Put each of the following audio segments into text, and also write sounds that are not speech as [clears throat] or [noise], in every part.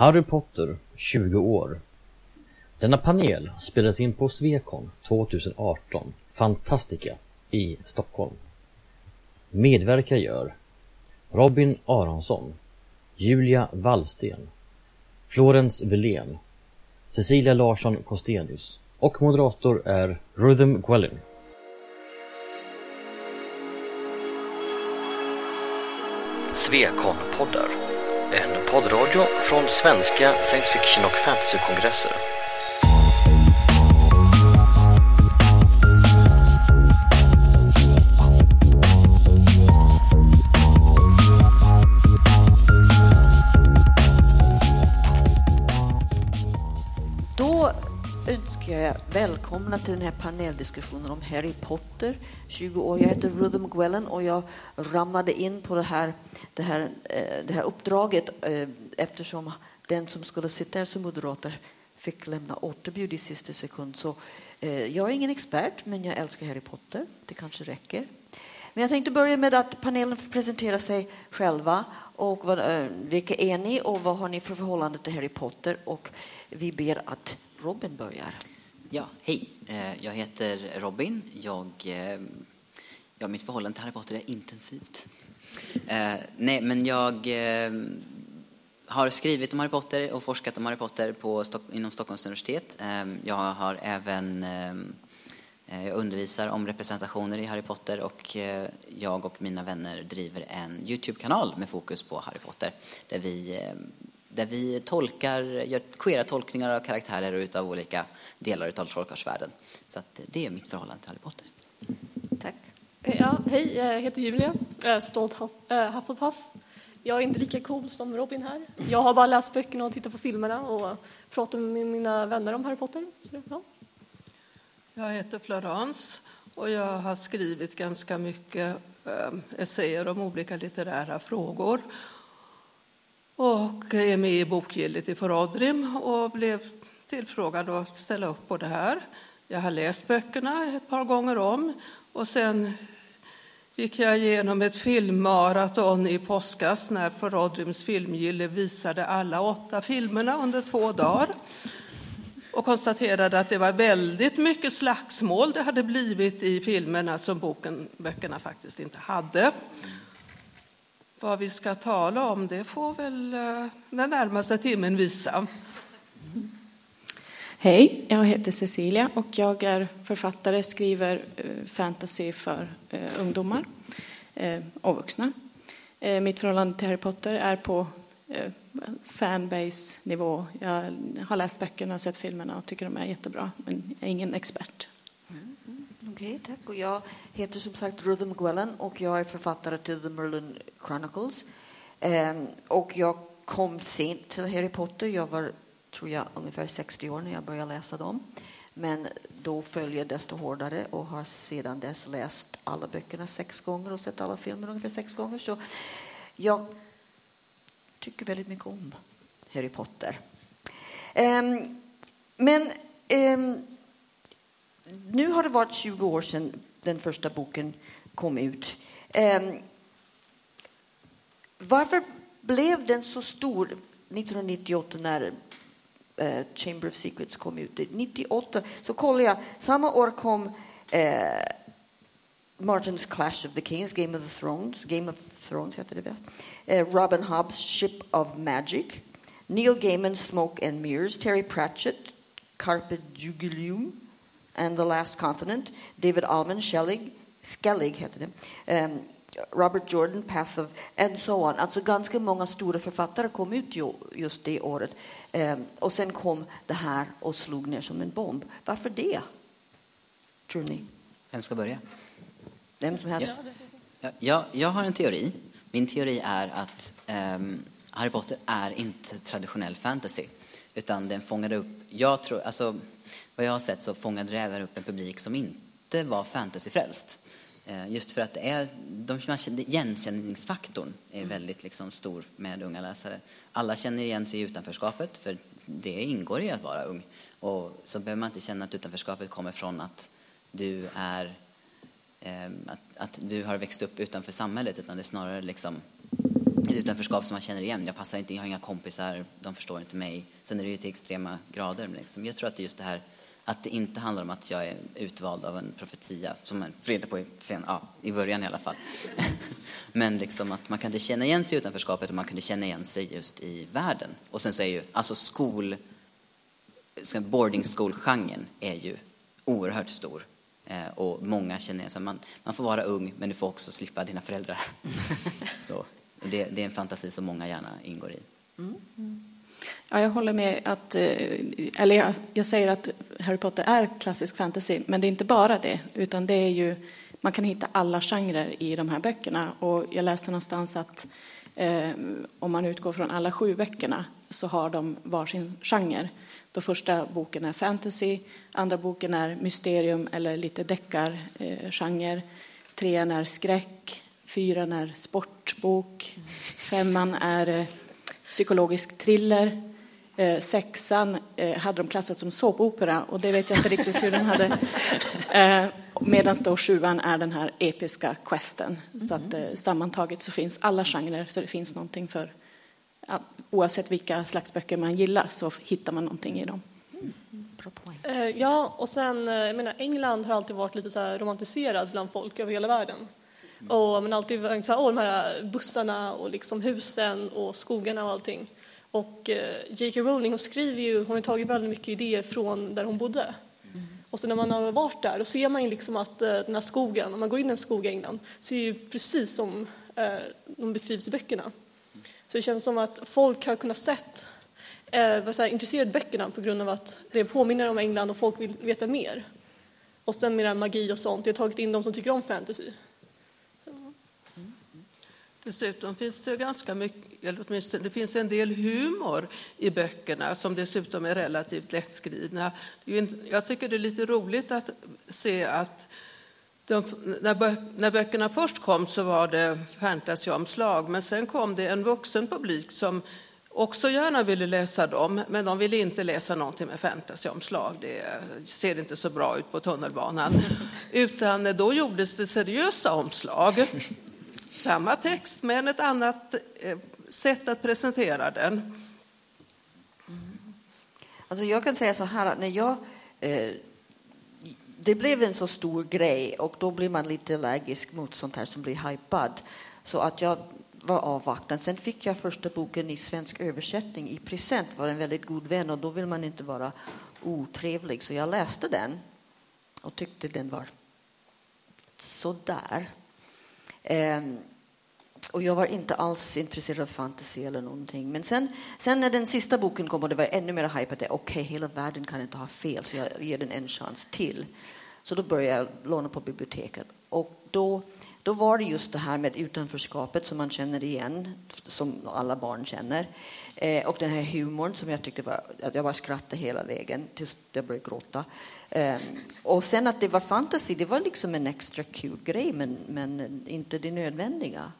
Harry Potter 20 år. Denna panel spelades in på Svekon 2018, Fantastica, i Stockholm. Medverkar gör Robin Aronsson, Julia Wallsten, Florens Velén, Cecilia Larsson Kostenius och moderator är Rhythm Gwellin. Svekon-poddar. Poddradio från svenska science fiction och fantasykongresser. Välkomna till den här paneldiskussionen om Harry Potter, 20 år. Jag heter Rhythm Gwellen och jag ramlade in på det här, det här, eh, det här uppdraget eh, eftersom den som skulle sitta här som moderator fick lämna återbud i sista sekund. Så eh, jag är ingen expert, men jag älskar Harry Potter. Det kanske räcker. Men jag tänkte börja med att panelen får presentera sig själva. Och vad, vilka är ni och vad har ni för förhållande till Harry Potter? Och vi ber att Robin börjar. Ja, hej. Eh, jag heter Robin. Jag, eh, ja, mitt förhållande till Harry Potter är intensivt. Eh, nej, men jag har skrivit om Harry Potter och forskat om Harry Potter på inom Stockholms universitet. Jag har även jag undervisar om representationer i Harry Potter och jag och mina vänner driver en Youtube-kanal med fokus på Harry Potter där vi, där vi tolkar, gör queera tolkningar av karaktärer och utav olika delar av trollkarlsvärlden. Så att det är mitt förhållande till Harry Potter. Tack. Ja, hej, jag heter Julia, jag är stolt äh, Hufflepuff. Jag är inte lika cool som Robin här. Jag har bara läst böckerna och tittat på filmerna och pratat med mina vänner om Harry Potter. Så, ja. Jag heter Florence och jag har skrivit ganska mycket eh, essäer om olika litterära frågor och är med i bokgillet i Forodrim och blev tillfrågad att ställa upp på det här. Jag har läst böckerna ett par gånger om och sen gick jag igenom ett filmmaraton i påskas när Forodrims filmgille visade alla åtta filmerna under två dagar och konstaterade att det var väldigt mycket slagsmål det hade blivit i filmerna som boken, böckerna faktiskt inte hade. Vad vi ska tala om det får väl eh, den närmaste timmen visa. Hej, jag heter Cecilia och jag är författare, skriver eh, fantasy för eh, ungdomar och vuxna. Mitt förhållande till Harry Potter är på fanbase-nivå. Jag har läst böckerna och sett filmerna och tycker de är jättebra, men jag är ingen expert. Okej, tack. Och jag heter som sagt Rhythm Gwellen och jag är författare till The Merlin Chronicles. Um, och jag kom sent till Harry Potter. Jag var, tror jag, ungefär 60 år när jag började läsa dem. Men då följer jag desto hårdare och har sedan dess läst alla böckerna sex gånger och sett alla filmer ungefär sex gånger. Så jag tycker väldigt mycket om Harry Potter. Um, men um, nu har det varit 20 år sedan den första boken kom ut. Ehm, varför blev den så stor 1998 när eh, Chamber of Secrets kom ut? 98 så kollade jag, samma år kom eh, Martins Clash of the Kings, Game of the Thrones, Game of Thrones heter det väl? Eh, Robin Hobbs Ship of Magic, Neil Gaiman's Smoke and Mirrors, Terry Pratchett, Carpe Jugilium and the Last Continent, David Allman, Shellig, Skellig heter det, um, Robert Jordan, Path of, and so on. Alltså ganska många stora författare kom ut ju, just det året. Um, och sen kom det här och slog ner som en bomb. Varför det? Tror ni? Vem ska börja? Vem som helst? Ja, jag, jag har en teori. Min teori är att ehm, Harry Potter är inte traditionell fantasy. Utan den fångade upp, jag tror, alltså vad jag har sett så fångade det även upp en publik som inte var fantasyfrälst. Eh, just för att det är, de, igenkänningsfaktorn är väldigt liksom stor med unga läsare. Alla känner igen sig i utanförskapet, för det ingår i att vara ung. Och så behöver man inte känna att utanförskapet kommer från att du är eh, att, att du har växt upp utanför samhället utan det är snarare liksom ett utanförskap som man känner igen. Jag passar inte, jag har inga kompisar, de förstår inte mig. Sen är det ju till extrema grader. Men liksom, jag tror att det är just det här att det inte handlar om att jag är utvald av en profetia, som man får reda på i, sen, ja, i början i alla fall. [laughs] Men liksom att man kunde känna igen sig i utanförskapet och man kunde känna igen sig just i världen. Och sen så är ju, alltså skol, boarding school-genren är ju oerhört stor. Eh, och många känner igen sig. Man, man får vara ung, men du får också slippa dina föräldrar. [laughs] så det, det, är en fantasi som många gärna ingår i. Mm. mm. Ja, jag håller med att, eh, eller jag, jag, säger att Harry Potter är klassisk fantasy, men det är inte bara det, utan det är ju, man kan hitta alla genrer i de här böckerna. Och jag läste någonstans att eh, om man utgår från alla sju böckerna så har de varsin genre. Då första boken är fantasy, andra boken är mysterium eller lite deckargenre, eh, trean är skräck, fyran är sportbok, femman är eh, psykologisk thriller. Eh, sexan eh, hade de klassat som såpopera och det vet jag inte riktigt hur den hade. Eh, Medan då sjuan är den här episka questen. Mm. Så att eh, sammantaget så finns alla genrer så det finns någonting för ja, oavsett vilka slags böcker man gillar så hittar man någonting i dem. Mm. Eh, ja, och sen, eh, jag menar, England har alltid varit lite så här romantiserad bland folk över hela världen. Och man alltid varit så här, de här bussarna och liksom husen och skogarna och allting. Och eh, J.K. Rowling hon skriver ju, hon har tagit väldigt mycket idéer från där hon bodde. Mm. Och så när man har varit där, då ser man ju liksom att eh, den här skogen, om man går in i en skog i England, ser ju precis som eh, de beskrivs i böckerna. Så det känns som att folk har kunnat sett, eh, var så här, intresserade böckerna på grund av att det påminner om England och folk vill veta mer. Och sen med magi och sånt, jag har tagit in de som tycker om fantasy. Dessutom finns det ganska mycket, eller åtminstone det finns en del humor i böckerna som dessutom är relativt lättskrivna. Jag tycker det är lite roligt att se att de, när, böckerna först kom så var det fantasyomslag, men sen kom det en vuxen publik som också gärna ville läsa dem, men de ville inte läsa någonting med fantasyomslag. Det ser inte så bra ut på tunnelbanan. [laughs] Utan då gjordes det seriösa omslag samma text, men ett annat eh, sätt att presentera den. Mm. Alltså jag kan säga så här att när jag... Eh, det blev en så stor grej och då blir man lite allergisk mot sånt här som blir hypad. Så att jag var avvaktande. Sen fick jag första boken i svensk översättning i present. var en väldigt god vän och då vill man inte vara otrevlig. Så jag läste den och tyckte den var sådär. Ehm, och jag var inte alls intresserad av fantasy eller någonting. Men sen, sen när den sista boken kom och det var ännu mer hype, att okej, okay, hela världen kan inte ha fel, så jag ger den en chans till. Så då började jag låna på biblioteket. Och då, då var det just det här med utanförskapet som man känner igen, som alla barn känner. Eh, och den här humorn som jag tyckte var, jag bara skrattade hela vägen tills jag började gråta. Eh, och sen att det var fantasy, det var liksom en extra kul grej, men, men inte det nödvändiga.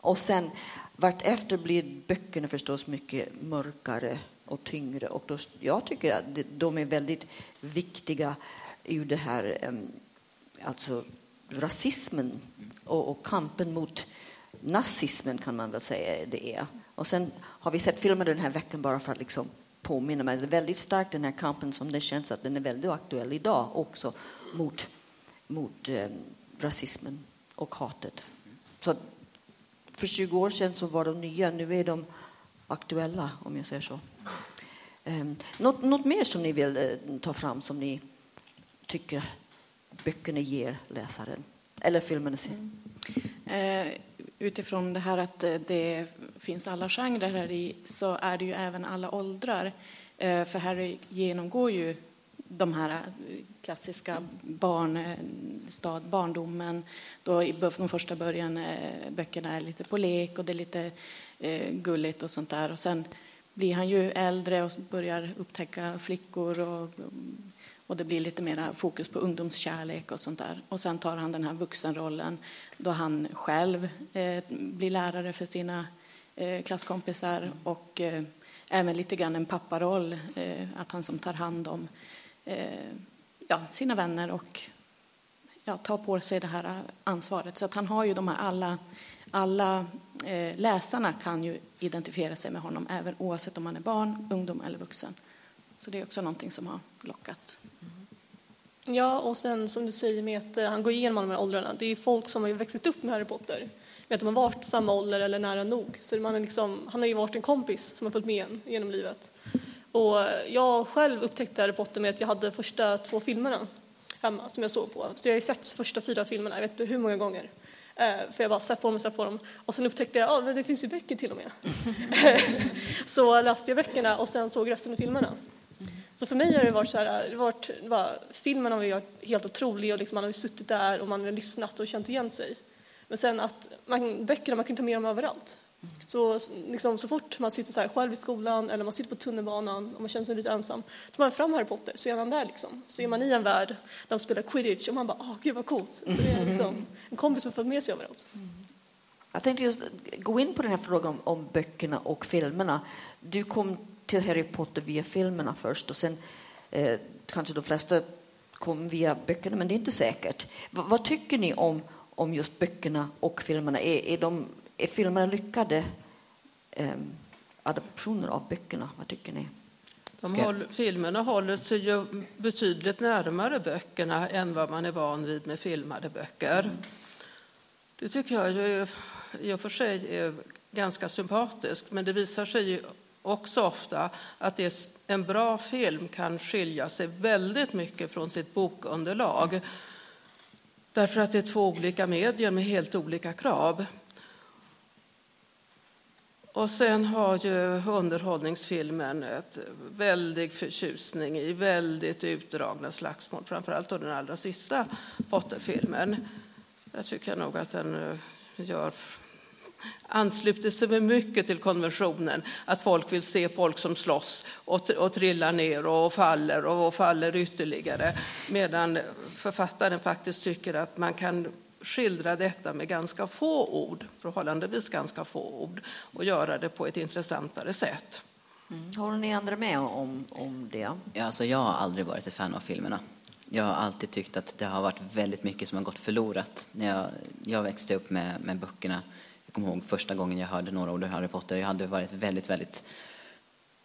Och sen vartefter blir böckerna förstås mycket mörkare och tyngre. Och då, jag tycker att de är väldigt viktiga ur det här, ehm, alltså rasismen och, och kampen mot nazismen kan man väl säga det är. Och sen har vi sett filmer den här veckan bara för att liksom påminna mig. Det är väldigt starkt den här kampen som det känns att den är väldigt aktuell idag också mot, mot eh, rasismen och hatet. Så för 20 år sedan så var de nya, nu är de aktuella om jag säger så. Um, något, något mer som ni vill uh, ta fram som ni tycker böckerna ger läsaren? Eller filmerna? Mm. Eh, utifrån det här att eh, det finns alla genrer här i så är det ju även alla åldrar. Eh, för Harry genomgår ju de här eh, klassiska barnstad, eh, barndomen. Då i de första början böckerna är lite på lek och det är lite eh, gulligt och sånt där. Och sen blir han ju äldre och börjar upptäcka flickor och, och det blir lite mer fokus på ungdomskärlek och sånt där. Och sen tar han den här vuxenrollen då han själv eh, blir lärare för sina eh, klasskompisar och eh, även lite grann en papparoll, eh, att han som tar hand om Eh, ja, sina vänner och ja, tar på sig det här ansvaret. Så att han har ju de här alla, alla eh, läsarna kan ju identifiera sig med honom, även oavsett om man är barn, ungdom eller vuxen. Så det är också någonting som har lockat. Ja, och sen som du säger med att eh, han går igenom alla de här åldrarna. Det är folk som har växt upp med Harry Potter. Med att de har varit samma ålder eller nära nog. Så man är liksom, han har ju varit en kompis som har följt med en genom livet. Och jag själv upptäckte Harry Potter med att jag hade första två filmerna hemma som jag såg på. Så jag har ju sett första fyra filmerna, jag vet inte hur många gånger. Eh, för jag bara sett på dem och sett på dem. Och sen upptäckte jag att ah, det finns ju böcker till och med. [laughs] [laughs] så läste jag böckerna och sen såg resten av filmerna. Så för mig har det varit så här, det varit, det var, filmen har varit helt otrolig och liksom man har suttit där och man har lyssnat och känt igen sig. Men sen att man, böckerna, man kan ta med dem överallt. Så, liksom, så fort man sitter så här själv i skolan eller man sitter på tunnelbanan och man känner sig lite ensam, tar man fram Harry Potter så är han där liksom. Så är man i en värld där de spelar quidditch och man bara, åh gud vad coolt. Så det är liksom en kompis som följt med sig överallt. Jag tänkte just gå in på den här frågan om, om böckerna och filmerna. Du kom till Harry Potter via filmerna först och sen eh, kanske de flesta kom via böckerna, men det är inte säkert. V vad tycker ni om, om just böckerna och filmerna? Är, är, de, är filmerna lyckade eh, adaptioner av böckerna? Vad tycker ni? De håll, filmerna håller sig ju betydligt närmare böckerna än vad man är van vid med filmade böcker. Mm. Det tycker jag ju i och för sig är ganska sympatiskt, men det visar sig ju också ofta att en bra film kan skilja sig väldigt mycket från sitt bokunderlag. Därför att det är två olika medier med helt olika krav. Och sen har ju underhållningsfilmen ett väldig förtjusning i väldigt utdragna slagsmål, framförallt då den allra sista Potterfilmen. Jag tycker nog att den eh, gör ansluter sig mycket till konventionen att folk vill se folk som slåss och, och trillar ner och faller och faller ytterligare. Medan författaren faktiskt tycker att man kan skildra detta med ganska få ord, förhållandevis ganska få ord, och göra det på ett intressantare sätt. Mm. Håller ni andra med om, om det? Ja, alltså jag har aldrig varit ett fan av filmerna. Jag har alltid tyckt att det har varit väldigt mycket som har gått förlorat. När jag, jag växte upp med, med böckerna jag kommer ihåg första gången jag hörde några ord ur Harry Potter. Jag hade varit väldigt, väldigt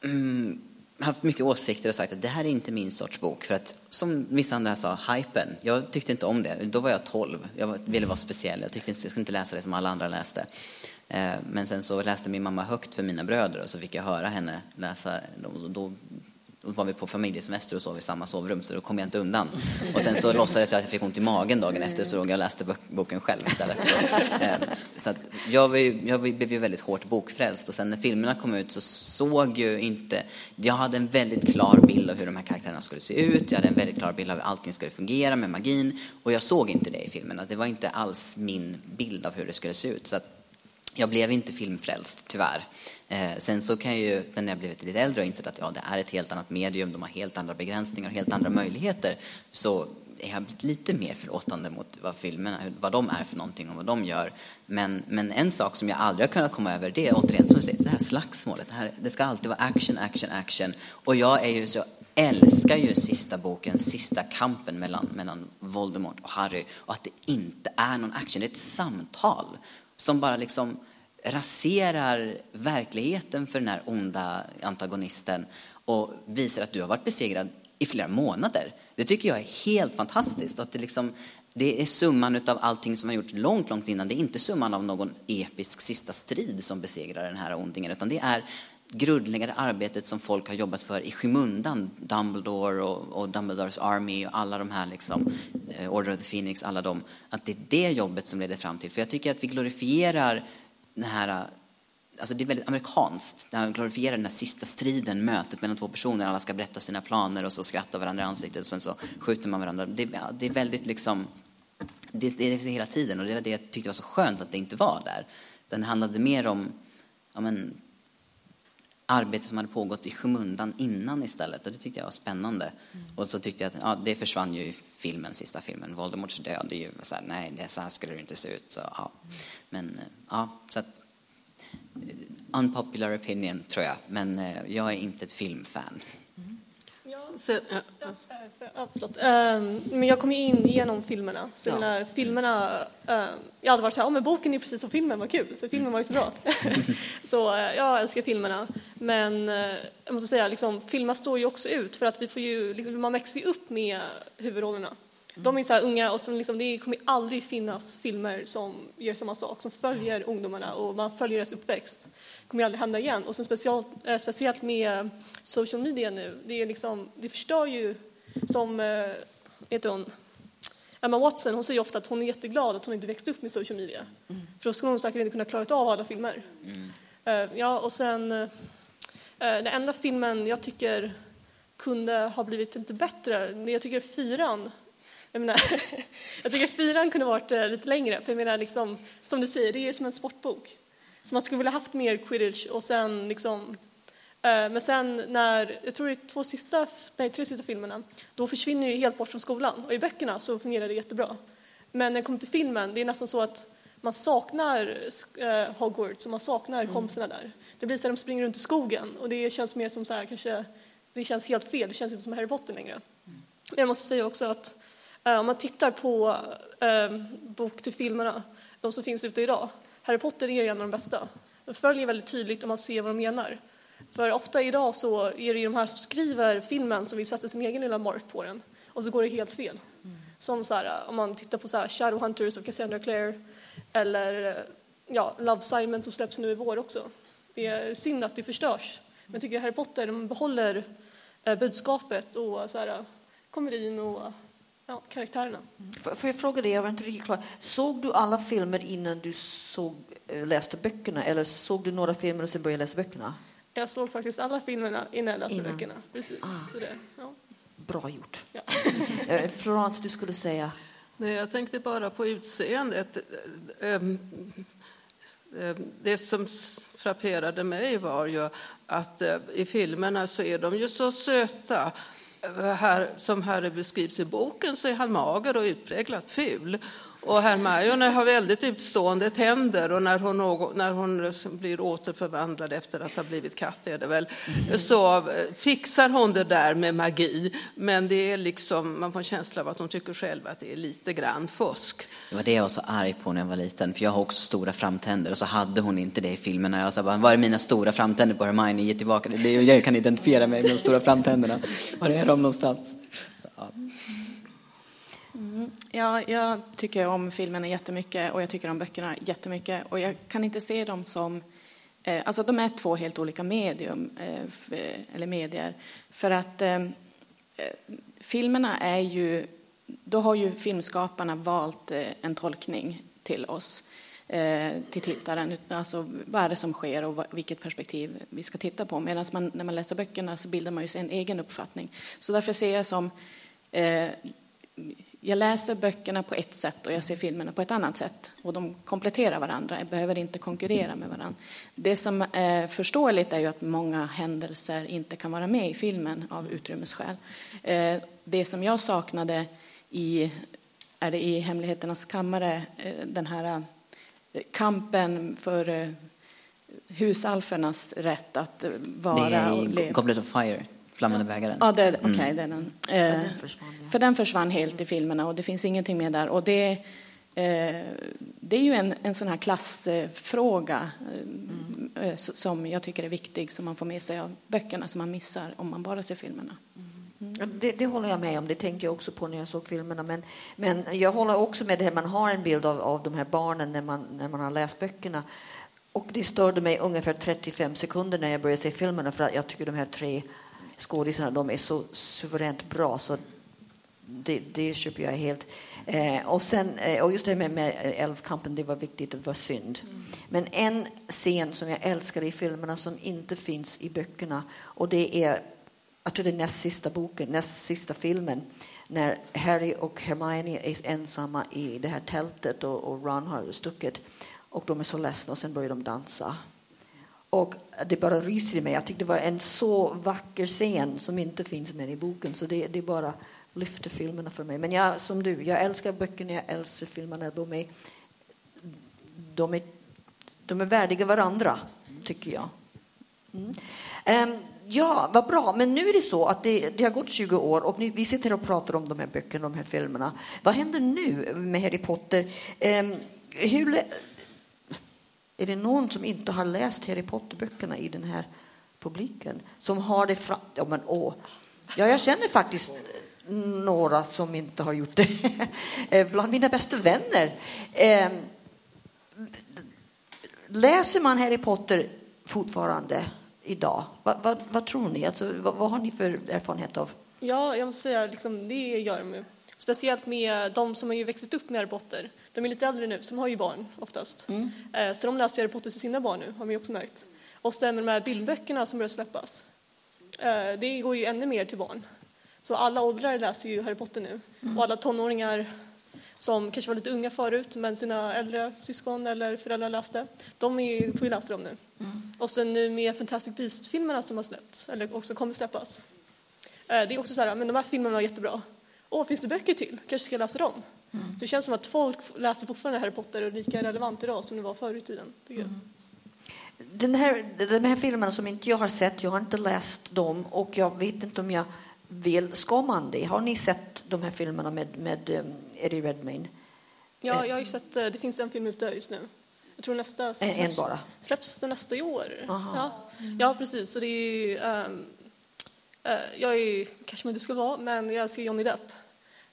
mm, haft mycket åsikter och sagt att det här är inte min sorts bok. För att, som vissa andra sa, hypen. Jag tyckte inte om det. Då var jag 12. Jag ville vara speciell. Jag tyckte jag skulle inte läsa det som alla andra läste. Eh, men sen så läste min mamma högt för mina bröder och så fick jag höra henne läsa. Då då var vi på familjesemester och sov i samma sovrum så då kom jag inte undan. Och sen så låtsades jag att jag fick ont i magen dagen efter så låg jag och läste boken själv istället. Så, eh, så att jag, jag blev ju väldigt hårt bokfrälst och sen när filmerna kom ut så såg ju inte... Jag hade en väldigt klar bild av hur de här karaktärerna skulle se ut. Jag hade en väldigt klar bild av hur allting skulle fungera med magin och jag såg inte det i filmerna. Det var inte alls min bild av hur det skulle se ut. Så att jag blev inte filmfrälst, tyvärr. Eh, sen så kan jag ju, när jag blivit lite äldre och insett att ja, det är ett helt annat medium, de har helt andra begränsningar och helt andra möjligheter, så är jag blivit lite mer förlåtande mot vad filmerna, vad de är för någonting och vad de gör. Men, men en sak som jag aldrig har kunnat komma över, det är återigen som säger, det här slagsmålet. Det, här, det ska alltid vara action, action, action. Och jag är ju så älskar ju sista boken, sista kampen mellan, mellan Voldemort och Harry och att det inte är någon action, det är ett samtal som bara liksom raserar verkligheten för den här onda antagonisten och visar att du har varit besegrad i flera månader. Det tycker jag är helt fantastiskt. Att det, liksom, det är summan av allting som har gjorts långt, långt innan. Det är inte summan av någon episk sista strid som besegrar den här ondingen, utan det är grundläggande arbetet som folk har jobbat för i skymundan. Dumbledore och, och Dumbledores Army och alla de här liksom, eh, Order of the Phoenix, alla de. Att det är det jobbet som leder fram till. För jag tycker att vi glorifierar den här Alltså det är väldigt amerikanskt. Det glorifierar den här sista striden, mötet mellan två personer. Alla ska berätta sina planer och så skrattar varandra i ansiktet och sen så skjuter man varandra. Det, det är väldigt liksom... Det, det är hela tiden och det var det jag tyckte var så skönt att det inte var där. Den handlade mer om ja men, arbete som hade pågått i skymundan innan istället och det tyckte jag var spännande. Mm. Och så tyckte jag att ja, det försvann ju i filmen, sista filmen, Voldemorts död. Det är ju så här, nej, det, så här skulle det inte se ut. Så, ja. Men ja, så att unpopular opinion tror jag, men jag är inte ett filmfan. Mm. Ja, Sen, ja, Ja, förlåt. Ehm, men jag kom ju in genom filmerna. Så Ja. menar, filmerna, ehm, jag hade varit så här, oh, men boken är precis som filmen, vad kul, för filmen var ju så bra. [laughs] så eh, jag älskar filmerna. Men eh, jag måste säga, liksom, filmerna står ju också ut för att vi får ju, liksom, man växer ju upp med huvudrollerna. De är så här unga och som liksom, det kommer aldrig finnas filmer som gör samma sak, som följer ungdomarna och man följer deras uppväxt. Det kommer aldrig hända igen. Och sen speciellt, eh, speciellt med social media nu, det, är liksom, det förstör ju som, eh, heter hon, Emma Watson, hon säger ofta att hon är jätteglad att hon inte växte upp med social media. För då skulle hon säkert inte kunna klara av alla filmer. Eh, ja, och sen, den enda filmen jag tycker kunde ha blivit lite bättre, jag tycker fyran. Jag, menar, [laughs] jag tycker fyran kunde varit eh, lite längre, för jag menar, liksom, som du säger, det är som en sportbok. Så man skulle vilja haft mer quidditch och sen liksom Eh, Men sen när, jag tror det är två sista, nej, tre sista filmerna, då försvinner det helt bort från skolan. Och i böckerna så fungerar det jättebra. Men när det kommer till filmen, det är nästan så att man saknar eh, Hogwarts och man saknar kompisarna där. Det blir så att de springer runt i skogen och det känns mer som så här, kanske, det känns helt fel, det känns inte som Harry Potter längre. Jag måste säga också att Eh, om man tittar på eh, bok till filmerna, de som finns ute idag, Harry Potter är ju en av de bästa. De följer väldigt tydligt om man ser vad de menar. För ofta idag så är det ju de här som skriver filmen som vill sätta sin egen lilla mark på den och så går det helt fel. Som så här, eh, om man tittar på så här Shadowhunters och Cassandra Clare eller ja, Love Simon som släpps nu i vår också. Det är synd att det förstörs. Men jag tycker Harry Potter de behåller budskapet och så här, komedin och ja, karaktärerna. Får får jag fråga dig, jag var inte riktigt klar. Såg du alla filmer innan du såg, eh, läste böckerna eller såg du några filmer och sen började läsa böckerna? Jag såg faktiskt alla filmerna innan jag läste Innan. böckerna. Precis. Ah. Så det, ja. Bra gjort. Ja. [laughs] Eh, Florence, du skulle säga? Nej, jag tänkte bara på utseendet. Ehm, ehm, Det som frapperade mig var ju att eh, i filmerna så är de ju så söta. Här, som här beskrivs i boken så är han mager och utpräglat ful. Och Hermione har väldigt utstående tänder och när hon, när hon blir återförvandlad efter att ha blivit katt är det väl, så eh, fixar hon det där med magi. Men det är liksom, man får en känsla av att hon tycker själv att det är lite grann fusk. Det var det jag var så arg på när jag var liten, för jag har också stora framtänder och så hade hon inte det i filmerna. Jag sa bara, var är mina stora framtänder på Hermione? Ge tillbaka. Det- Jag kan identifiera mig med de stora framtänderna. Var är de någonstans? Så, ja. Mm. Ja, jag tycker om filmerna jättemycket och jag tycker om böckerna jättemycket. Och jag kan inte se dem som... Eh, alltså de är två helt olika medium, eh, eh eller medier. För att eh, eh, filmerna är ju... Då har ju filmskaparna valt eh, en tolkning till oss, eh, till tittaren. Alltså vad är det som sker och vad, vilket perspektiv vi ska titta på. Medan man, när man läser böckerna så bildar man ju sig en egen uppfattning. Så därför ser jag som... Eh, jag läser böckerna på ett sätt och jag ser filmerna på ett annat sätt. Och de kompletterar varandra, jag behöver inte konkurrera med varandra. Det som är förståeligt är ju att många händelser inte kan vara med i filmen av utrymmesskäl. Eh, Det som jag saknade i, är det i Hemligheternas kammare, eh, den här eh, kampen för husalfernas rätt att vara och leva. Goblet of Fire, Flammande bägaren. Ja, det, okej, det är den. Ja, Eh, den försvann, ja. För den försvann helt i filmerna och det finns ingenting mer där. Och det, eh, det är ju en, en sån här klassfråga eh, eh, s- som jag tycker är viktig, som man får med sig av böckerna, som man missar om man bara ser filmerna. Ja, Det, det håller jag med om. Det tänkte jag också på när jag såg filmerna. Men, men jag håller också med det här, man har en bild av, av de här barnen när man, när man har läst böckerna. Och det störde mig ungefär 35 sekunder när jag började se filmerna för att jag tycker de här tre skådisarna, de är så suveränt bra så det, det köper jag helt. Eh, och, sen, eh, och just det här med, med älvkampen, det var viktigt, det var synd. Men en scen som jag älskar i filmerna som inte finns i böckerna och det är jag tror det är näst sista boken, näst sista filmen när Harry och Hermione är ensamma i det här tältet och, och Ron har stuckit och de är så ledsna och sen börjar de dansa. Och det bara ryser i mig. Jag tyckte det var en så vacker scen som inte finns med i boken så det, det bara lyfter filmerna för mig. Men jag, som du, jag älskar böckerna, jag älskar filmerna. De är, de är, de är värdiga varandra, tycker jag. Mm. Um, Ja, vad bra. Men nu är det så att det, det har gått 20 år och nu, vi sitter här och pratar om de här böckerna, de här filmerna. Vad händer nu med Harry Potter? Um, hur, är det någon som inte har läst Harry Potter-böckerna i den här publiken? Som har det fram... Ja, men åh. Ja, jag känner faktiskt några som inte har gjort det. [laughs] Eh, bland mina bästa vänner. Ehm, läser man Harry Potter fortfarande idag? Vad, vad, vad tror ni? Alltså, vad, vad har ni för erfarenhet av? Ja, jag måste säga liksom, det gör de ju. Speciellt med de som har ju växt upp med Harry Potter. De är lite äldre nu, som har ju barn oftast. Eh, Så de läser Harry Potter till sina barn nu, har vi också märkt. Och sen med de här bildböckerna som börjar släppas. eh, Det går ju ännu mer till barn. Så alla åldrar läser ju Harry Potter nu. Och alla tonåringar som kanske var lite unga förut, men sina äldre syskon eller föräldrar läste, de är, får ju läsa dem nu. Och sen nu med Fantastic Beast-filmerna som har släppts, eller också kommer släppas. Eh, Det är också så här, men de här filmerna var jättebra. Åh, finns det böcker till? Kanske ska jag läsa dem? Så det känns som att folk läser fortfarande Harry Potter och är lika relevant idag som det var förr i tiden. jag. Den här, de här filmerna som inte jag har sett, jag har inte läst dem och jag vet inte om jag vill. Ska man det? Har ni sett de här filmerna med, med um, Eddie Redmayne? Ja, jag har ju sett, eh, det finns en film ute just nu. Jag tror nästa En, en bara? släpps det nästa år. Aha. Ja. ja, precis. Så det är ju, ehm, eh, jag är kanske man inte ska vara, men jag älskar Johnny Depp.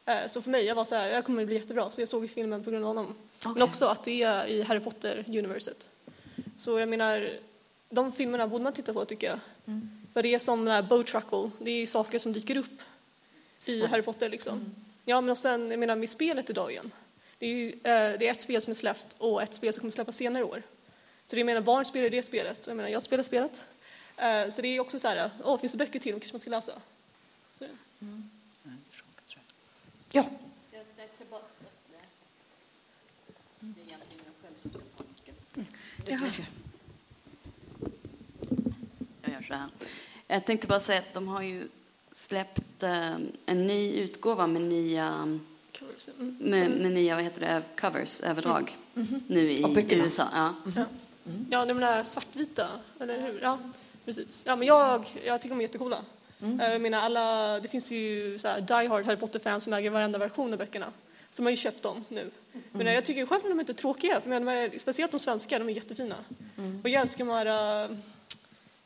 Eh, så för mig, jag var så här, jag kommer bli jättebra, så jag såg filmen på grund av honom. Men Okej. också att det är i Harry Potter-universet. Så jag menar, de filmerna borde man titta på tycker jag. För det är som den här Truckle, det är saker som dyker upp i Harry Potter liksom. Ja, men och sen, jag menar med spelet idag igen. Det är, ju, eh, det är ett spel som är släppt och ett spel som kommer släppas senare i år. Så det jag menar, barn spelar det spelet, jag menar, jag spelar spelet. Eh, så det är också så här, åh, finns det böcker till, kanske man ska läsa. Så, det- Ja. Jag gör så här. Jag tänkte bara säga att de har ju släppt eh, en ny utgåva med nya, mm. med, med nya vad heter det, covers, överdrag, nu i Av böckerna. USA. Ja. Ja, de där svartvita, eller hur? Ja, precis. Ja, men jag, jag tycker de är jättecoola. Mm. Eh, Jag menar, alla, det finns ju så här, die hard Harry Potter-fans som äger varenda version av böckerna. Så de har ju köpt dem nu. Men Mm. jag tycker själv att de är inte tråkiga, för de är, speciellt de svenska, de är jättefina. Mm. Och jag älskar de här,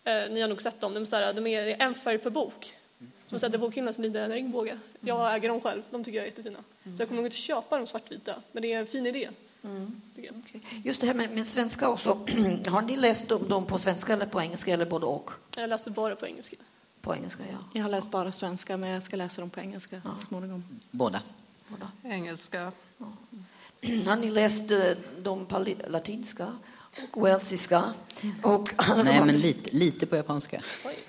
eh, ni har nog sett dem, de är, så här, de är en färg per bok. Som sätter bokhyllan som blir en regnbåge. Jag äger dem själv, de tycker jag är jättefina. Så jag kommer nog inte köpa de svartvita, men det är en fin idé. Jag. Just det här med, med svenska också. [clears throat] har ni läst dem, dem på svenska eller på engelska eller både och? jag läste bara på engelska. På engelska, ja. Jag har läst bara svenska, men jag ska läsa dem på engelska så småningom. Båda. Båda. Engelska. [clears throat] Har ni läst eh, dem på latinska och walesiska och [laughs] de Nej, men lite, lite på japanska.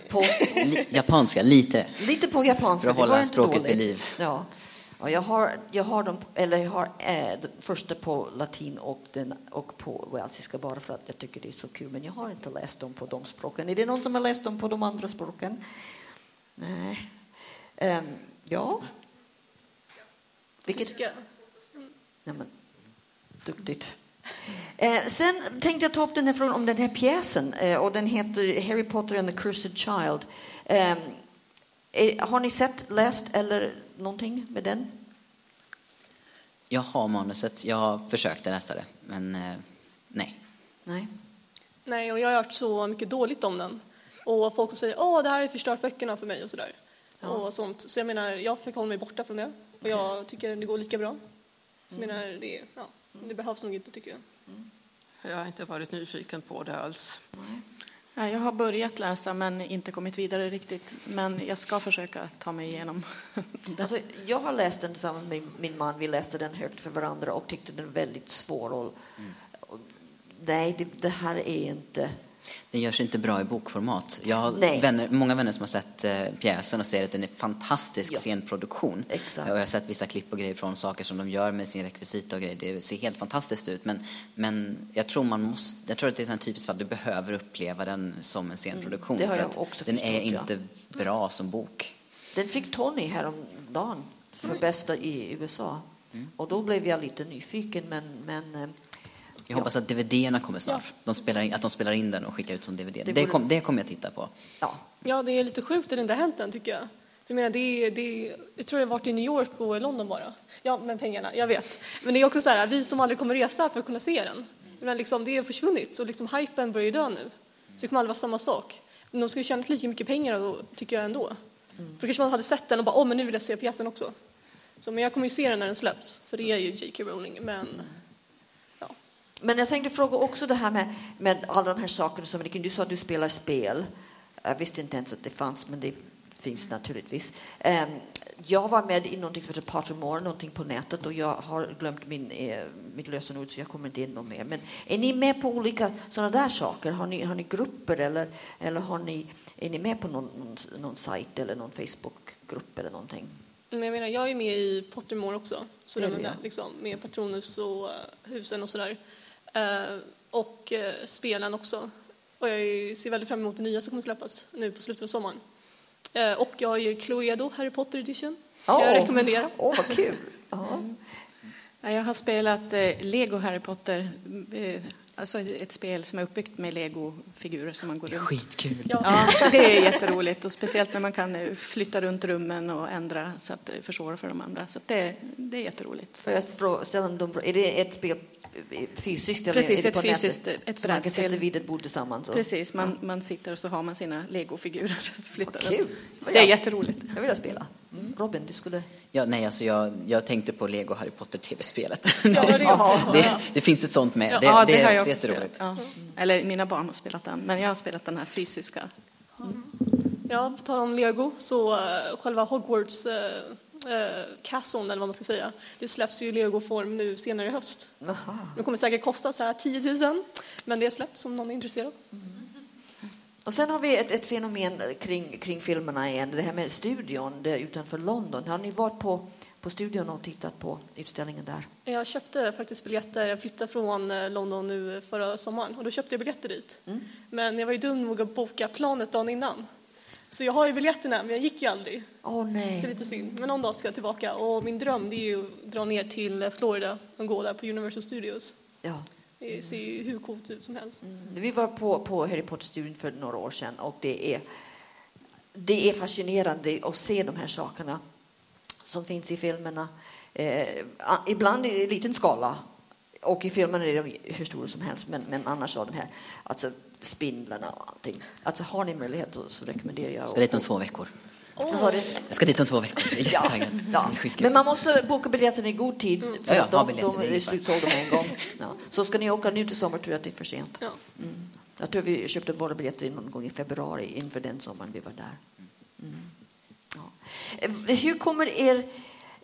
på, Li, japanska, lite. lite på japanska? För att hålla språket vid liv. Ja. Ja, jag har, jag har dem, eller jag har eh, den första på latin och, den, och på walesiska bara för att jag tycker det är så kul. Men jag har inte läst dem på de språken. Är det någon som har läst dem på de andra språken? Nej. Ehm, ja. Vilket, Tyska. Nej, men, duktigt. Eh, sen tänkte jag ta upp den här frågan om den här pjäsen. Eh, och den heter Harry Potter and the Cursed Child. Eh, har ni sett, läst eller någonting med den? Jag har manuset, jag försökte läsa det, men eh, nej. Nej. Nej, och jag har hört så mycket dåligt om den. Och folk som säger åh, det här har förstört böckerna för mig och sådär. Och sånt. Så jag menar, jag fick hålla mig borta från det. Och jag tycker det går lika bra. Så jag menar, det, ja, det behövs nog inte tycker jag. Jag har inte varit nyfiken på det alls. Ja, jag har börjat läsa, men inte kommit vidare riktigt. Men jag ska försöka ta mig igenom. Alltså, jag har läst den tillsammans med min man. Vi läste den högt för varandra och tyckte den var väldigt svår. Och, och, nej, det, det här är inte... Den görs inte bra i bokformat. Jag har vänner, många vänner som har sett eh, pjäsen och säger att den är fantastisk Ja. scenproduktion. Exakt. Och jag har sett vissa klipp och grejer från saker som de gör med sin rekvisita och grejer. Det ser helt fantastiskt ut. Men, men jag tror man måste, jag tror att det är en typisk fall, du behöver uppleva den som en scenproduktion. Mm, det har jag också den är förstått, ja. inte bra som bok. Den fick Tony häromdagen för bästa i USA. Och då blev jag lite nyfiken, men, men eh, Jag hoppas att DVD-erna kommer snart. De spelar in, att de spelar in den och skickar ut som DVD. Det, vore- kom, det kommer jag titta på. Ja. Ja, det är lite sjukt att det inte har hänt än tycker jag. Jag menar, det är, det är, jag tror det har varit i New York och i London bara. Ja, men pengarna, jag vet. Men det är också så här, vi som aldrig kommer resa för att kunna se den. Men liksom, det har försvunnit, så liksom hypen börjar ju dö nu. Så det kommer aldrig vara samma sak. Men de ska ju tjäna lika mycket pengar då, tycker jag ändå. För kanske man hade sett den och bara, åh, men nu vill jag se pjäsen också. Så, men jag kommer ju se den när den släpps, för det är ju J.K. Rowling. Men, ja. Men jag tänkte fråga också det här med, med alla de här sakerna som du sa att du spelar spel. Jag visste inte ens att det fanns, men det finns naturligtvis. Ehm, Jag var med i någonting som heter Pottermore, någonting på nätet och jag har glömt min, eh, mitt lösenord så jag kommer inte in någon mer. Men är ni med på olika sådana där saker? Har ni, har ni grupper eller, eller har ni, är ni med på någon, någon, någon sajt eller någon Facebookgrupp eller någonting? Men jag menar, jag är med i Pottermore också, så Det är det liksom, med Patronus och eh, husen och sådär. Uh, och uh, spelen också. Och jag ser väldigt fram emot det nya som kommer släppas nu på slutet av sommaren. Eh, och jag har ju Cluedo Harry Potter edition. Kan jag Åh. rekommendera. Åh, vad kul! Ja. Ja, Jag har spelat eh, Lego Harry Potter, eh, alltså ett spel som är uppbyggt med Lego-figurer som man går runt. Skitkul. Ja. Ja, [laughs] det är jätteroligt och speciellt när man kan eh, flytta runt rummen och ändra så att det försvårar för de andra. Så det, det är jätteroligt. Får jag ställa en dum fråga? Är det ett spel eh, fysiskt? Precis, det ett fysiskt, nätet? ett Så man kan brädspel. sätta vid ett bord tillsammans? Och... Precis, man, man sitter och så har man sina Lego-figurer flyttar Vad kul. Det är jag- jätteroligt. Jag vill spela. Mm. Robin, du skulle... Ja, nej, alltså jag, jag tänkte på Lego Harry Potter tv-spelet. Ja, det [laughs] det, det finns ett sånt med. Det, ja, det, har är också jätteroligt. Ja. Eller mina barn har spelat den, men jag har spelat den här fysiska. Ja, på tal om Lego, så uh, själva Hogwarts uh, uh, Castle, eller vad man ska säga, det släpps ju i Lego-form nu senare i höst. Aha. Det kommer säkert kosta så här 10 000, men det är släppt om någon är intresserad. Och sen har vi ett, ett fenomen kring, kring filmerna igen, det här med studion där utanför London. Har ni varit på, på studion och tittat på utställningen där? Jag köpte faktiskt biljetter. Jag flyttade från eh, London nu förra sommaren och då köpte jag biljetter dit. Men jag var ju dum nog att boka planet dagen innan. Så jag har ju biljetterna, men jag gick ju aldrig. Åh Så är nej. lite synd. Men någon dag ska jag tillbaka. Och min dröm det är ju att dra ner till Florida och gå där på Universal Studios. Ja. Det ser ju hur coolt ut som helst. Vi var på, på Harry Potter-studion för några år sedan och det är, det är fascinerande att se de här sakerna som finns i filmerna. Eh, ibland i liten skala och i filmerna är de hur stora som helst men, men annars har de här alltså spindlarna och allting. Alltså har ni möjlighet så, så rekommenderar jag. Jag ska dit om två veckor. Du? Jag ska dit om två veckor. [laughs] Ja, ja. Men man måste boka biljetterna i god tid. För Ja, ja, de, biljetter, de, det är slutsålda med en gång. [laughs] Ja. Så ska ni åka nu till sommar tror jag att det är för sent. Ja. Mm. Jag tror vi köpte våra biljetter någon gång i februari inför den sommaren vi var där. Mm. Ja. Eh, Hur kommer er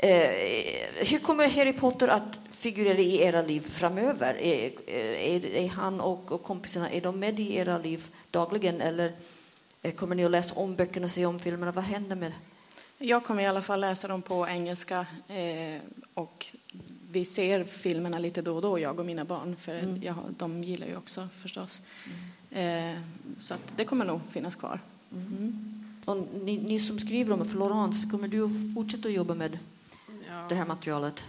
hur kommer Harry Potter att figurera i era liv framöver? Är, är, är han och, och kompisarna är de med i era liv dagligen eller eh, kommer ni att läsa om böckerna, se om filmerna? Vad händer med Jag kommer i alla fall läsa dem på engelska eh, och vi ser filmerna lite då och då, jag och mina barn, för Mm. jag, de gillar ju också förstås. Eh, så det kommer nog finnas kvar. Och ni, ni som skriver om Florence, kommer du att fortsätta jobba med. Det här materialet?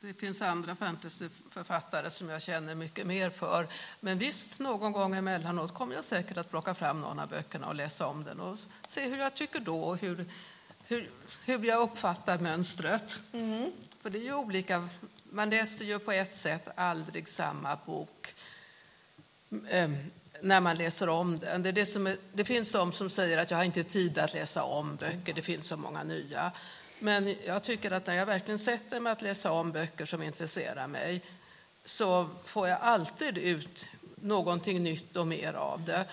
Det finns andra fantasyförfattare som jag känner mycket mer för. Men visst, någon gång emellanåt kommer jag säkert att plocka fram någon av böckerna och läsa om den och se hur jag tycker då och hur, hur, hur jag uppfattar mönstret. För det är ju olika. Man läser ju på ett sätt aldrig samma bok eh, när man läser om den. Det, det, är, det finns de som säger att jag har inte tid att läsa om böcker, det finns så många nya. Men jag tycker att när jag verkligen sätter mig att läsa om böcker som intresserar mig så får jag alltid ut någonting nytt och mer av det.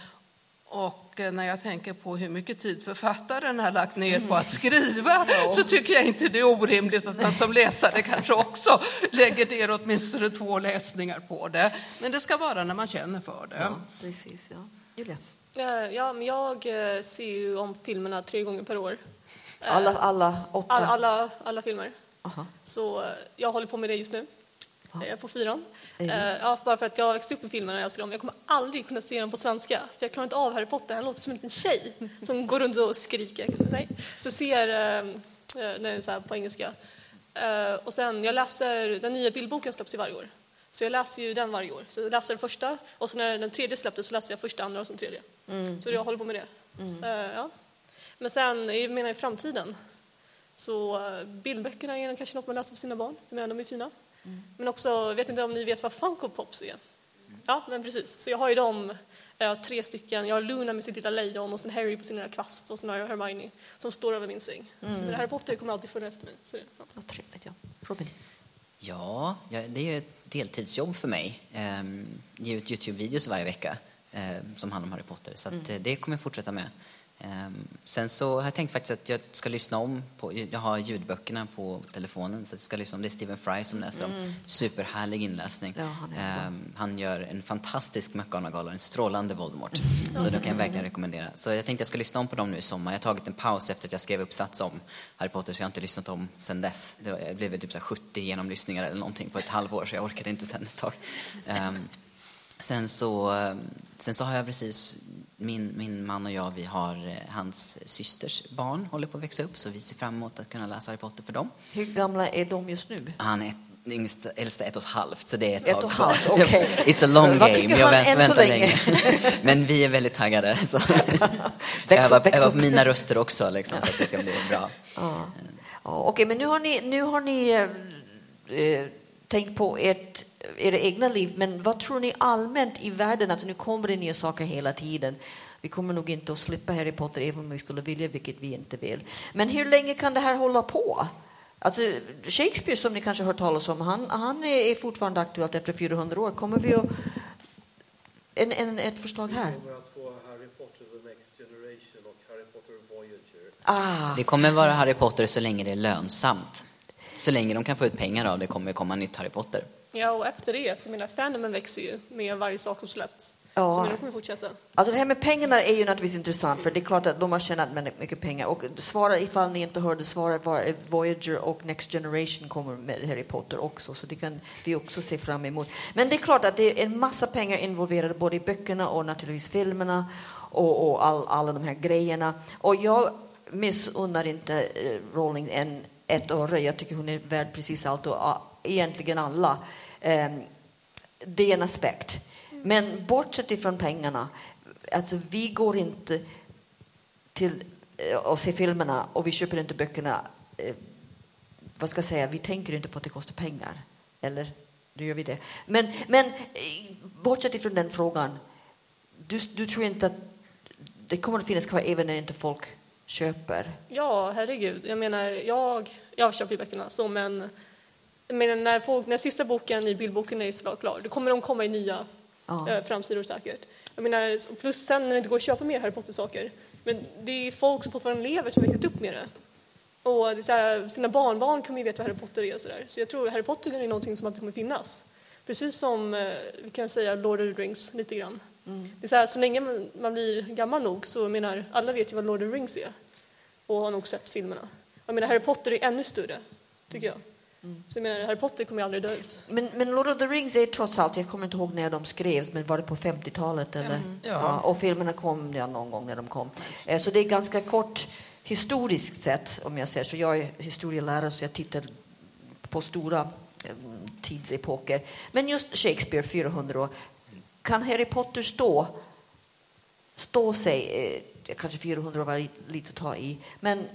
Och eh, när jag tänker på hur mycket tid författaren har lagt ner på att skriva så tycker jag inte det är orimligt att man som läsare kanske också lägger ner åtminstone två läsningar på det. Men det ska vara när man känner för det. Ja, precis. Ja. Julia? Eh, Ja, men jag eh, ser ju om filmerna tre gånger per år. Eh, Alla, alla åtta? All, alla, alla filmer. Aha. Så eh, jag håller på med det just nu. Jag är på fyran. Eh, Ja, bara för att jag växte upp med filmerna och jag älskar dem. Jag kommer aldrig kunna se dem på svenska. För jag klarar inte av Harry Potter. Han låter som en liten tjej [laughs] som går runt och skriker. Nej. Så jag ser eh, eh, den så här på engelska. Eh, Och sen, jag läser den nya bildboken släpps ju varje år. Så jag läser ju den varje år. Så jag läser den första och så när den tredje släpptes så läser jag första, andra och sen tredje. Så jag håller på med det. Så, eh, ja. Men sen, jag menar i framtiden, så eh, bildböckerna är kanske något man läser för sina barn, för menar, de är fina. Men också, jag vet inte om ni vet vad Funko Pops är? Ja, men precis. Så jag har ju dem, eh, tre stycken. Jag har Luna med sitt lilla lejon och sen Harry på sin lilla kvast och sen har jag Hermione som står över min säng. Så Harry Potter kommer alltid följa efter mig. Så, ja. Vad trevligt, ja. Robin? Ja, det är ju ett deltidsjobb för mig. Ehm, ge ut Youtube-videos varje vecka eh, som handlar om Harry Potter. Så att, eh, det kommer jag fortsätta med. Ehm, sen så har jag tänkt faktiskt att jag ska lyssna om på, jag har ljudböckerna på telefonen så jag ska lyssna om det är Stephen Fry som läser dem. Superhärlig inläsning. Ja, han. Ehm, han gör en fantastisk McGonagall och en strålande Voldemort. Så det kan jag verkligen rekommendera. Så jag tänkte jag ska lyssna om på dem nu i sommar. Jag har tagit en paus efter att jag skrev uppsats om Harry Potter så jag har inte lyssnat om sen dess. Det blev väl typ så här 70 genomlyssningar eller någonting på ett halvår så jag orkade inte sen ett tag. Ehm, sen, så, sen så har jag precis, min, min man och jag, vi har eh, hans systers barn håller på att växa upp så vi ser fram emot att kunna läsa Harry Potter för dem. Hur gamla är de just nu? Han är ett, yngst, äldsta ett och ett halvt, så det är ett, Ett tag kvar. halvt, okej. [laughs] It's a long game. Jag vänt, väntar länge? länge. [laughs] Men vi är väldigt taggade. [laughs] Så. Väx öva, upp, väx öva upp. på mina röster också, liksom, så att det ska bli bra. Ja. Ja, Okej, men nu har ni, nu har ni eh, eh, tänkt på ert, era egna liv, men vad tror ni allmänt i världen? Alltså, nu kommer det nya saker hela tiden. Vi kommer nog inte att slippa Harry Potter även om vi skulle vilja, vilket vi inte vill. Men hur länge kan det här hålla på? Alltså, Shakespeare, som ni kanske har hört talas om, han, han är fortfarande aktuellt efter 400 år. Kommer vi att... En, en, ett förslag här. kommer att få Harry Potter The Next Generation och Harry Potter Voyager. Ah, Det kommer vara Harry Potter så länge det är lönsamt. Så länge de kan få ut pengar av det kommer det komma nytt Harry Potter. Ja, och efter det, för mina fandomen växer ju med varje sak som släpps. Ja. Så de kommer fortsätta. Alltså det här med pengarna är ju naturligtvis intressant för det är klart att de har tjänat mycket pengar och svara ifall ni inte hörde svaret var Voyager och Next Generation kommer med Harry Potter också så det kan vi också se fram emot. Men det är klart att det är en massa pengar involverade både i böckerna och naturligtvis filmerna och, och all, alla de här grejerna och jag missunnar inte eh, Rowling en, ett öre. Jag tycker hon är värd precis allt och ah, egentligen alla. Ehm, det är en aspekt. Men bortsett ifrån pengarna, alltså vi går inte till eh, och ser filmerna och vi köper inte böckerna. Eh, vad ska jag säga, vi tänker inte på att det kostar pengar. Eller? Då gör vi det. Men, men eh, bortsett ifrån den frågan, du, du tror inte att det kommer att finnas kvar även när inte folk köper? Ja, herregud. Jag menar, jag, jag köper ju böckerna så, men menar, när, folk, när sista boken i bildboken är så klar, då kommer de komma i nya Ja. eh, framsidor säkert. Jag menar, och plus sen när det inte går att köpa mer Harry Potter-saker, men det är folk som fortfarande lever som har växt upp med det. Och det här, sina barnbarn kommer ju veta vad Harry Potter är och sådär. Så jag tror Harry Potter är någonting som alltid kommer finnas. Precis som, eh, vi kan säga, Lord of the Rings lite grann. Det är så, här, så länge man, man blir gammal nog så menar, alla vet ju vad Lord of the Rings är och har nog sett filmerna. Jag menar, Harry Potter är ännu större, tycker jag. Så jag menar, Harry Potter kommer ju aldrig dö ut. Men, men Lord of the Rings är trots allt, jag kommer inte ihåg när de skrevs, men var det på 50-talet eller? Ja. och filmerna kom ja, någon gång när de kom. Eh, Så det är ganska kort historiskt sett, om jag säger så. Jag är historielärare så jag tittar på stora eh, tidsepoker. Men just Shakespeare, 400 år. Kan Harry Potter stå, stå sig, eh, kanske 400 år var li- lite att ta i, men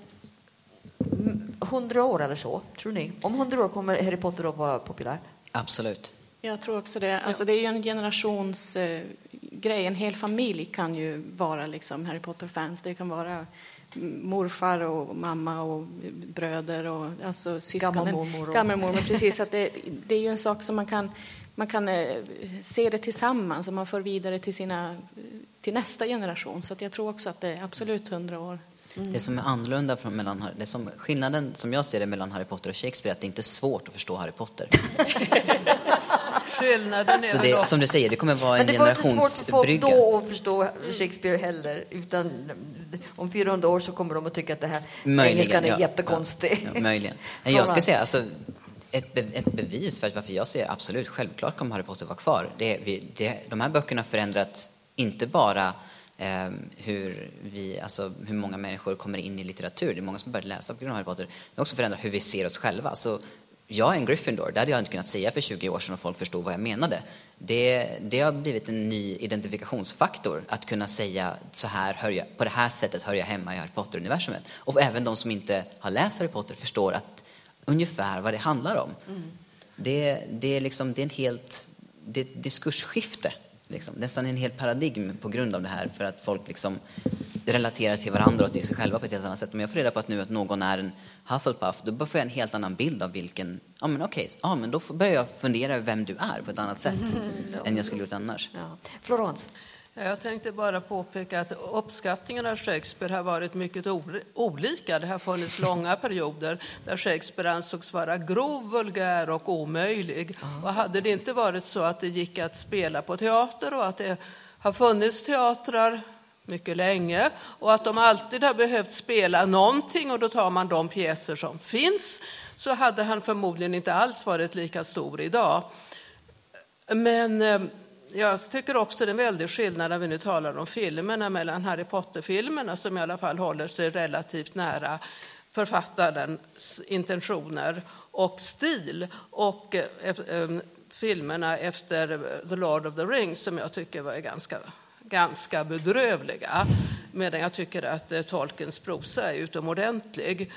100 år eller så, tror ni? Om 100 år kommer Harry Potter att vara populär? Absolut. Jag tror också det. Alltså, det är ju en generations eh, grej. En hel familj kan ju vara liksom Harry Potter-fans. Det kan vara mm, morfar och mamma och bröder och alltså syskonen. Gammelmormor och- Gammelmormor, precis. Att det, det är ju en sak som man kan, man kan eh, se det tillsammans och man för vidare till, sina, till nästa generation. Så att jag tror också att det är absolut hundra år. Det som är annorlunda från mellan, det som, skillnaden som jag ser det mellan Harry Potter och Shakespeare är att det inte är svårt att förstå Harry Potter. [laughs] Skillnaden Så är väl det, som du säger, det kommer vara en Men det var inte svårt för folk generationsbrygga. då att förstå Shakespeare heller. Utan om 400 år så kommer de att tycka att det här engelskan är ja. jättekonstig. Ja, ja, möjligen. Men jag skulle säga, alltså, ett, be, ett bevis för att varför jag säger absolut, självklart kommer Harry Potter vara kvar. Det, är- vi, det, de här böckerna har förändrats inte bara eh, hur, vi, alltså, hur många människor kommer in i litteratur. Det är många som börjat läsa på grund av Harry Potter. Det har också förändrat hur vi ser oss själva. Så jag är en Gryffindor, det hade jag inte kunnat säga för 20 år sedan och folk förstod vad jag menade. Det, det har blivit en ny identifikationsfaktor att kunna säga så här hör jag, på det här sättet hör jag hemma i Harry Potter-universumet. Och även de som inte har läst Harry Potter förstår att ungefär vad det handlar om. Det, det, är liksom, det är en helt, det är ett diskursskifte. Liksom. Nästan en hel paradigm på grund av det här för att folk liksom relaterar till varandra och till sig själva på ett helt annat sätt. Om jag får reda på att nu att någon är en Hufflepuff, då får jag en helt annan bild av vilken, ja men okej, ja men då börjar jag fundera över vem du är på ett annat sätt [laughs] än jag skulle gjort annars. Ja. Florence? Jag tänkte bara påpeka att uppskattningen av Shakespeare har varit mycket ol- olika. Det har funnits [laughs] långa perioder där Shakespeare ansågs vara grov, vulgär och omöjlig. Och hade det inte varit så att det gick att spela på teater och att det har funnits teatrar mycket länge och att de alltid har behövt spela någonting och då tar man de pjäser som finns så hade han förmodligen inte alls varit lika stor idag. Men eh, jag tycker också det är en väldig skillnad när vi nu talar om filmerna mellan Harry Potter-filmerna som i alla fall håller sig relativt nära författarens intentioner och stil och eh, eh, filmerna efter The Lord of the Rings som jag tycker var ganska, ganska bedrövliga. Medan jag tycker att eh, Tolkiens prosa är utomordentlig.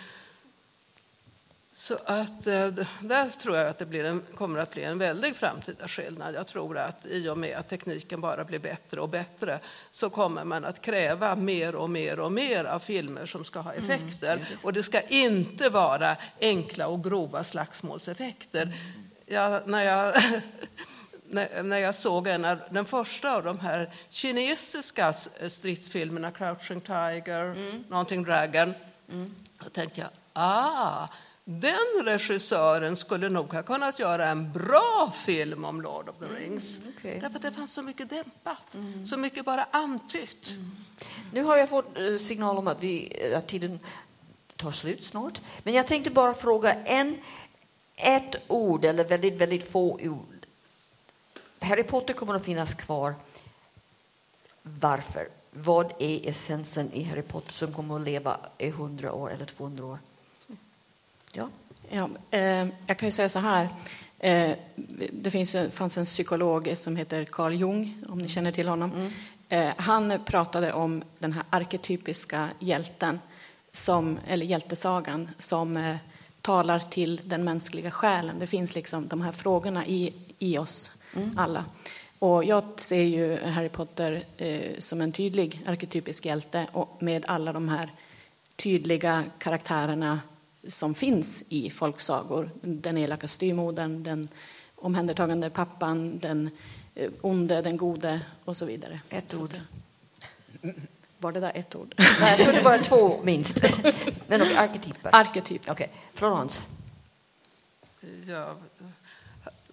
Så att eh, där tror jag att det blir en, kommer att bli en väldig framtida skillnad. Jag tror att i och med att tekniken bara blir bättre och bättre så kommer man att kräva mer och mer och mer av filmer som ska ha effekter. och det ska inte vara enkla och grova slagsmålseffekter. Jag, när jag [laughs] när, jag såg en av, den första av de här kinesiska s- stridsfilmerna, Crouching Tiger, någonting Dragon, då tänkte jag, ah, den regissören skulle nog ha kunnat göra en bra film om Lord of the Rings. okej. Därför att det fanns så mycket dämpat, så mycket bara antytt. Nu har jag fått eh, signal om att, vi, eh, att tiden tar slut snart. Men jag tänkte bara fråga en, ett ord, eller väldigt, väldigt få ord. Harry Potter kommer att finnas kvar. Varför? Vad är essensen i Harry Potter som kommer att leva i 100 år eller 200 år? Ja. Ja, eh, jag kan ju säga så här. Eh, det finns, fanns en psykolog som heter Carl Jung, om ni känner till honom. Eh, han pratade om den här arketypiska hjälten, som, eller hjältesagan, som eh, talar till den mänskliga själen. Det finns liksom de här frågorna i, i oss alla. Och jag ser ju Harry Potter eh, som en tydlig arketypisk hjälte och med alla de här tydliga karaktärerna som finns i folksagor. Den elaka styrmodern, den omhändertagande pappan, den eh, onde, den gode och så vidare. Ett ord. Var det där ett ord? Nej, jag tror det var två minst. Men och arketyper. Arketyp. Okej, Florence. Ja,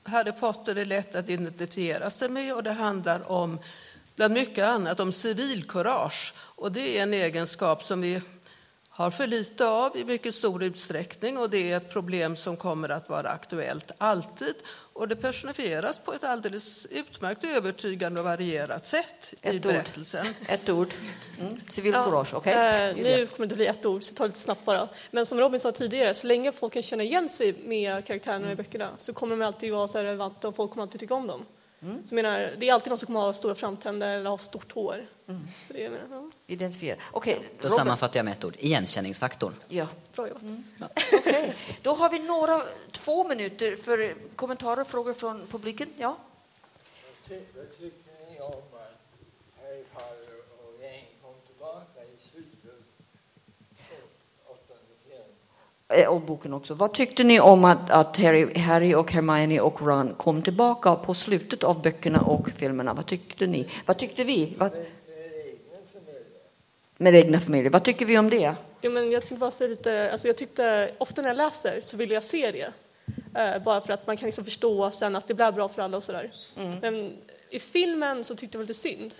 Harry Potter är lätt att identifiera sig med och det handlar om, bland mycket annat, om civilkurage. Och det är en egenskap som vi har för lite av i mycket stor utsträckning och det är ett problem som kommer att vara aktuellt alltid. Och det personifieras på ett alldeles utmärkt övertygande och varierat sätt Ett i ord. berättelsen. Ett ord. Mm. Civilkurage, okej? Eh, nu kommer det inte bli ett ord, så ta det lite snabbt bara. Men som Robin sa tidigare, så länge folk kan känna igen sig med karaktärerna i böckerna så kommer de alltid vara så relevanta och folk kommer alltid tycka om dem. Så jag menar, det är alltid någon som kommer ha stora framtänder eller ha stort hår. Så det, jag menar, ja, Identifiera. Okej, Då Robert. sammanfattar jag med ett ord, igenkänningsfaktorn. Ja. bra jobbat. Okej. Då har vi några, två minuter för kommentarer och frågor från publiken. Ja? Vad tycker ni om att Harry Potter och gäng kom tillbaka i slutet av åttonde serien? Eh, Och boken också. Vad tyckte ni om att, att Harry, Harry och Hermione och Ron kom tillbaka på slutet av böckerna och filmerna? Vad tyckte ni? Vad tyckte vi? Vad, Med, med egna familjer. Vad tycker vi om det? Jo, men jag tänkte bara säga lite, alltså jag tyckte, ofta när jag läser så vill jag se det. Eh, bara för att man kan liksom förstå sen att det blir bra för alla och sådär. Men i filmen så tyckte jag det var lite synd.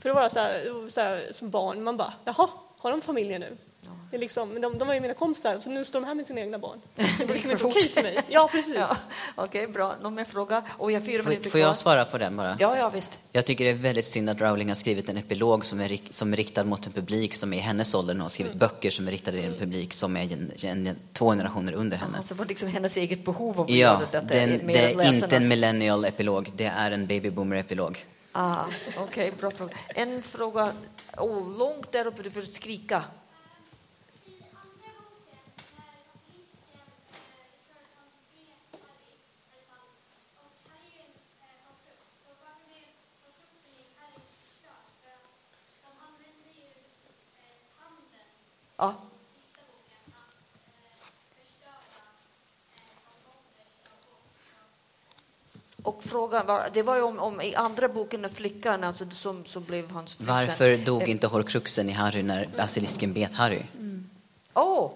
För det var så här, så här, som barn, man bara, jaha, har de familjer nu? Det är liksom, de, de var ju mina kompisar, så nu står de här med sina egna barn. [laughs] Det var gick liksom för inte fort. okej för mig. Ja, precis. Ja. Okej, bra. Någon mer fråga? Och jag fyra Får, minuter får jag svara på den bara? Ja, ja, visst. Jag tycker det är väldigt synd att Rowling har skrivit en epilog som är, som är riktad mot en publik som är i hennes ålder och har skrivit böcker som är riktade till en publik som är gen, gen, två generationer under henne. Alltså, det var liksom hennes eget behov av att Ja, göra detta. den, det är inte läsarnas. en millennial epilog, det är en baby boomer epilog. Ah, Okej, bra fråga. En fråga oh, långt där uppe, du får skrika. Ja. Och frågan var, det var ju om, om i andra boken, när flickan alltså, som, som blev hans sen. Varför dog Eh, inte horcruxen i Harry när basilisken bet Harry? Åh,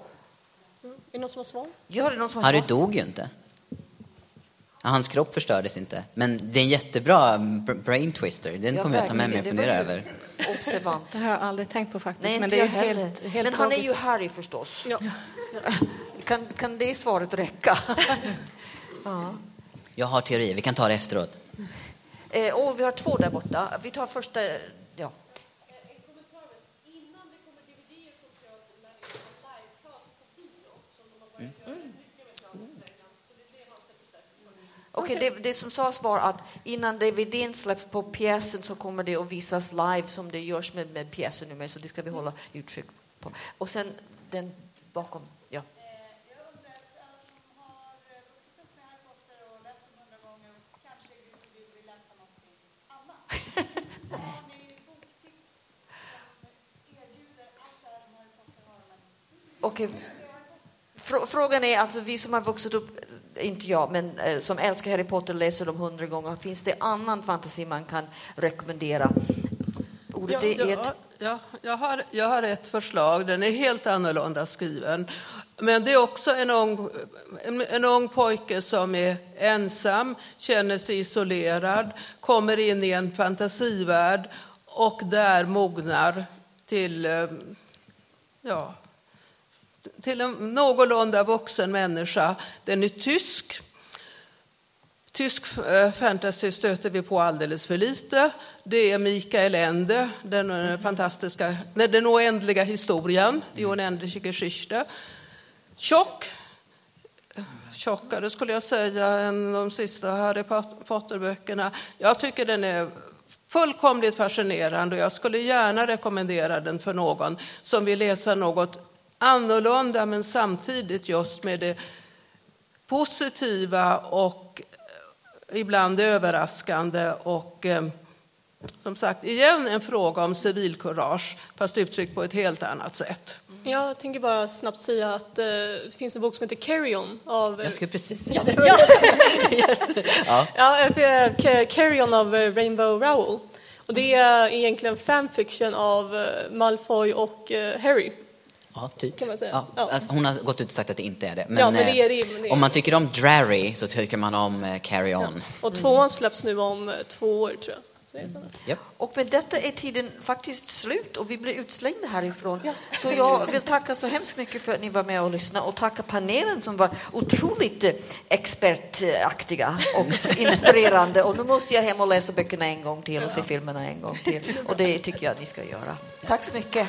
Är det någon som har svar? ja, det är någon som har Harry svar? dog ju inte. Ja, Hans kropp förstördes inte. Men det är en jättebra br- brain twister. Den Ja, kommer jag ta med mig och fundera över. Observant. Det har jag aldrig tänkt på faktiskt. Nej, men det är helt, helt Men han är ju. Harry förstås. Ja. Kan, kan det svaret räcka? [laughs] Jag har teori, vi kan ta det efteråt. eh, och vi har två där borta. Vi tar första... Okej, det, det som sades var att innan DVDn släpps på pjäsen så kommer det att visas live som det görs med, med pjäsen nu med, så det ska vi hålla utkik på. Och sen den bakom, ja. Okej. Frå- Frågan är, alltså vi som har vuxit upp, inte jag, men eh, som älskar Harry Potter läser dem hundra gånger. Finns det annan fantasi man kan rekommendera? Ordet Ja, är ja, ja, jag, har, jag har ett förslag. Den är helt annorlunda skriven. Men det är också en ung, en, en ung pojke som är ensam, känner sig isolerad, kommer in i en fantasivärld och där mognar till, eh, ja, till en någorlunda vuxen människa. Den är tysk. Tysk eh, fantasy stöter vi på alldeles för lite. Det är Mikael Ende, den eh, fantastiska, nej, den oändliga historien, Die unendliche Geschichte. Tjock, tjockare skulle jag säga än de sista Harry Pot- Potter-böckerna. Jag tycker den är fullkomligt fascinerande och jag skulle gärna rekommendera den för någon som vill läsa något annorlunda men samtidigt just med det positiva och eh, ibland överraskande och eh, som sagt igen en fråga om civilkurage fast uttryckt på ett helt annat sätt. Jag tänker bara snabbt säga att eh, det finns en bok som heter Carry On av... Jag skulle precis säga det. Ja, [laughs] Ja. ja eh, Ca- Carry On av eh, Rainbow Rowell. Och det är egentligen fanfiction av eh, Malfoy och eh, Harry. Ja, typ. Kan man säga. Ja, Ja. Alltså, hon har gått ut och sagt att det inte är det. Men, Ja, men det eh, är det, men det är om man tycker om Drarry så tycker man om eh, Carry On. Och tvåan släpps nu om eh, två år, tror jag. Spännande. Japp. Och med detta är tiden faktiskt slut och vi blir utslängda härifrån. Så jag vill tacka så hemskt mycket för att ni var med och lyssnade och tacka panelen som var otroligt eh, expertaktiga och [laughs] inspirerande. Och nu måste jag hem och läsa böckerna en gång till och se filmerna en gång till. Och det tycker jag att ni ska göra. Tack så mycket.